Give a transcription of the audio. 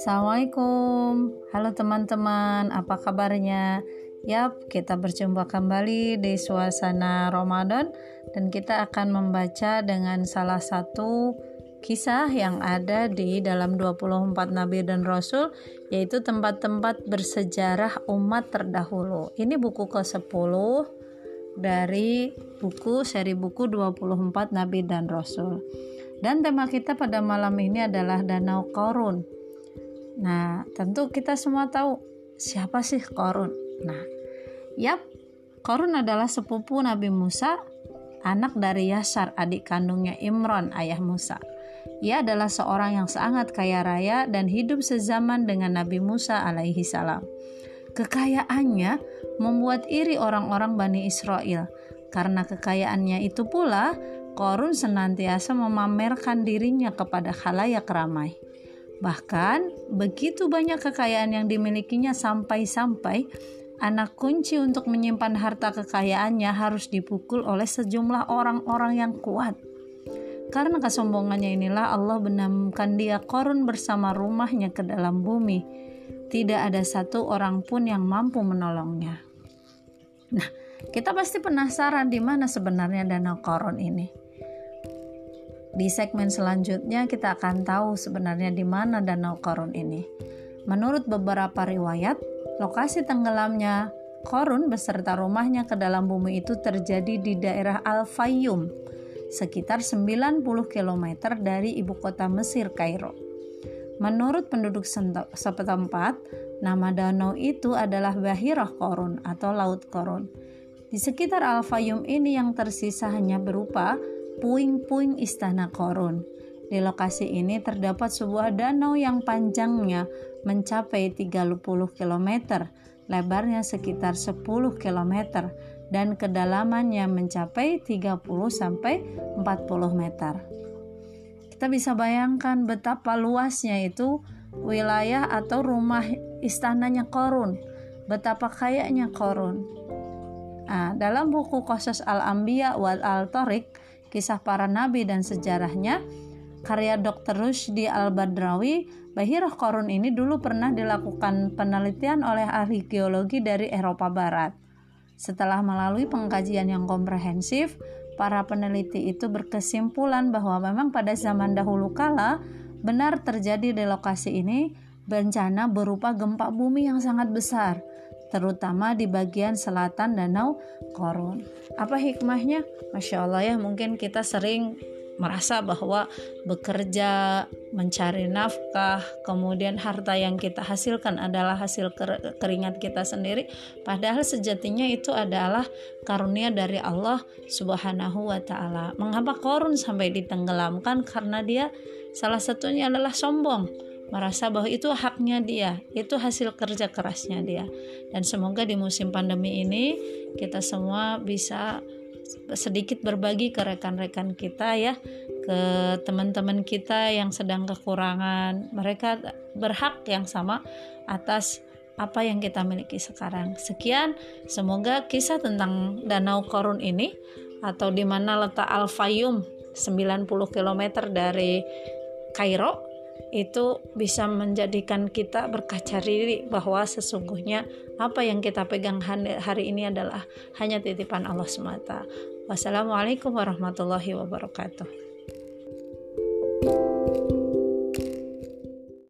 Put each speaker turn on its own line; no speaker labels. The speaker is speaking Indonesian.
Assalamualaikum, halo teman-teman, apa kabarnya? Yap, kita berjumpa kembali di suasana Ramadan dan kita akan membaca dengan salah satu kisah yang ada di dalam 24 nabi dan rasul yaitu tempat-tempat bersejarah umat terdahulu. Ini buku ke-10 dari buku seri buku 24 nabi dan rasul. Dan tema kita pada malam ini adalah Danau Korun Nah, tentu kita semua tahu siapa sih Korun. Nah, yap, Korun adalah sepupu Nabi Musa, anak dari Yasar, adik kandungnya Imron, ayah Musa. Ia adalah seorang yang sangat kaya raya dan hidup sezaman dengan Nabi Musa alaihi salam. Kekayaannya membuat iri orang-orang Bani Israel. Karena kekayaannya itu pula, Korun senantiasa memamerkan dirinya kepada khalayak ramai. Bahkan, begitu banyak kekayaan yang dimilikinya sampai-sampai anak kunci untuk menyimpan harta kekayaannya harus dipukul oleh sejumlah orang-orang yang kuat. Karena kesombongannya inilah Allah benamkan dia korun bersama rumahnya ke dalam bumi. Tidak ada satu orang pun yang mampu menolongnya. Nah, kita pasti penasaran di mana sebenarnya danau korun ini. Di segmen selanjutnya kita akan tahu sebenarnya di mana Danau Korun ini. Menurut beberapa riwayat, lokasi tenggelamnya Korun beserta rumahnya ke dalam bumi itu terjadi di daerah Al-Fayyum, sekitar 90 km dari ibu kota Mesir, Kairo. Menurut penduduk setempat, nama danau itu adalah Bahirah Korun atau Laut Korun. Di sekitar Al-Fayyum ini yang tersisa hanya berupa puing-puing istana Korun. Di lokasi ini terdapat sebuah danau yang panjangnya mencapai 30 km, lebarnya sekitar 10 km, dan kedalamannya mencapai 30 sampai 40 meter. Kita bisa bayangkan betapa luasnya itu wilayah atau rumah istananya Korun, betapa kayanya Korun. Nah, dalam buku Qasas Al-Anbiya wal Al-Tariq kisah para nabi dan sejarahnya, karya Dr. Rusdi Al-Badrawi, Bahirah Korun ini dulu pernah dilakukan penelitian oleh ahli geologi dari Eropa Barat. Setelah melalui pengkajian yang komprehensif, para peneliti itu berkesimpulan bahwa memang pada zaman dahulu kala benar terjadi di lokasi ini bencana berupa gempa bumi yang sangat besar terutama di bagian selatan Danau Korun. Apa hikmahnya? Masya Allah ya, mungkin kita sering merasa bahwa bekerja, mencari nafkah, kemudian harta yang kita hasilkan adalah hasil keringat kita sendiri, padahal sejatinya itu adalah karunia dari Allah Subhanahu wa taala. Mengapa korun sampai ditenggelamkan? Karena dia salah satunya adalah sombong merasa bahwa itu haknya dia, itu hasil kerja kerasnya dia. Dan semoga di musim pandemi ini kita semua bisa sedikit berbagi ke rekan-rekan kita ya, ke teman-teman kita yang sedang kekurangan. Mereka berhak yang sama atas apa yang kita miliki sekarang. Sekian, semoga kisah tentang Danau Korun ini atau di mana letak Al-Fayum 90 km dari Kairo itu bisa menjadikan kita berkaca diri bahwa sesungguhnya apa yang kita pegang hari ini adalah hanya titipan Allah semata. Wassalamualaikum warahmatullahi wabarakatuh.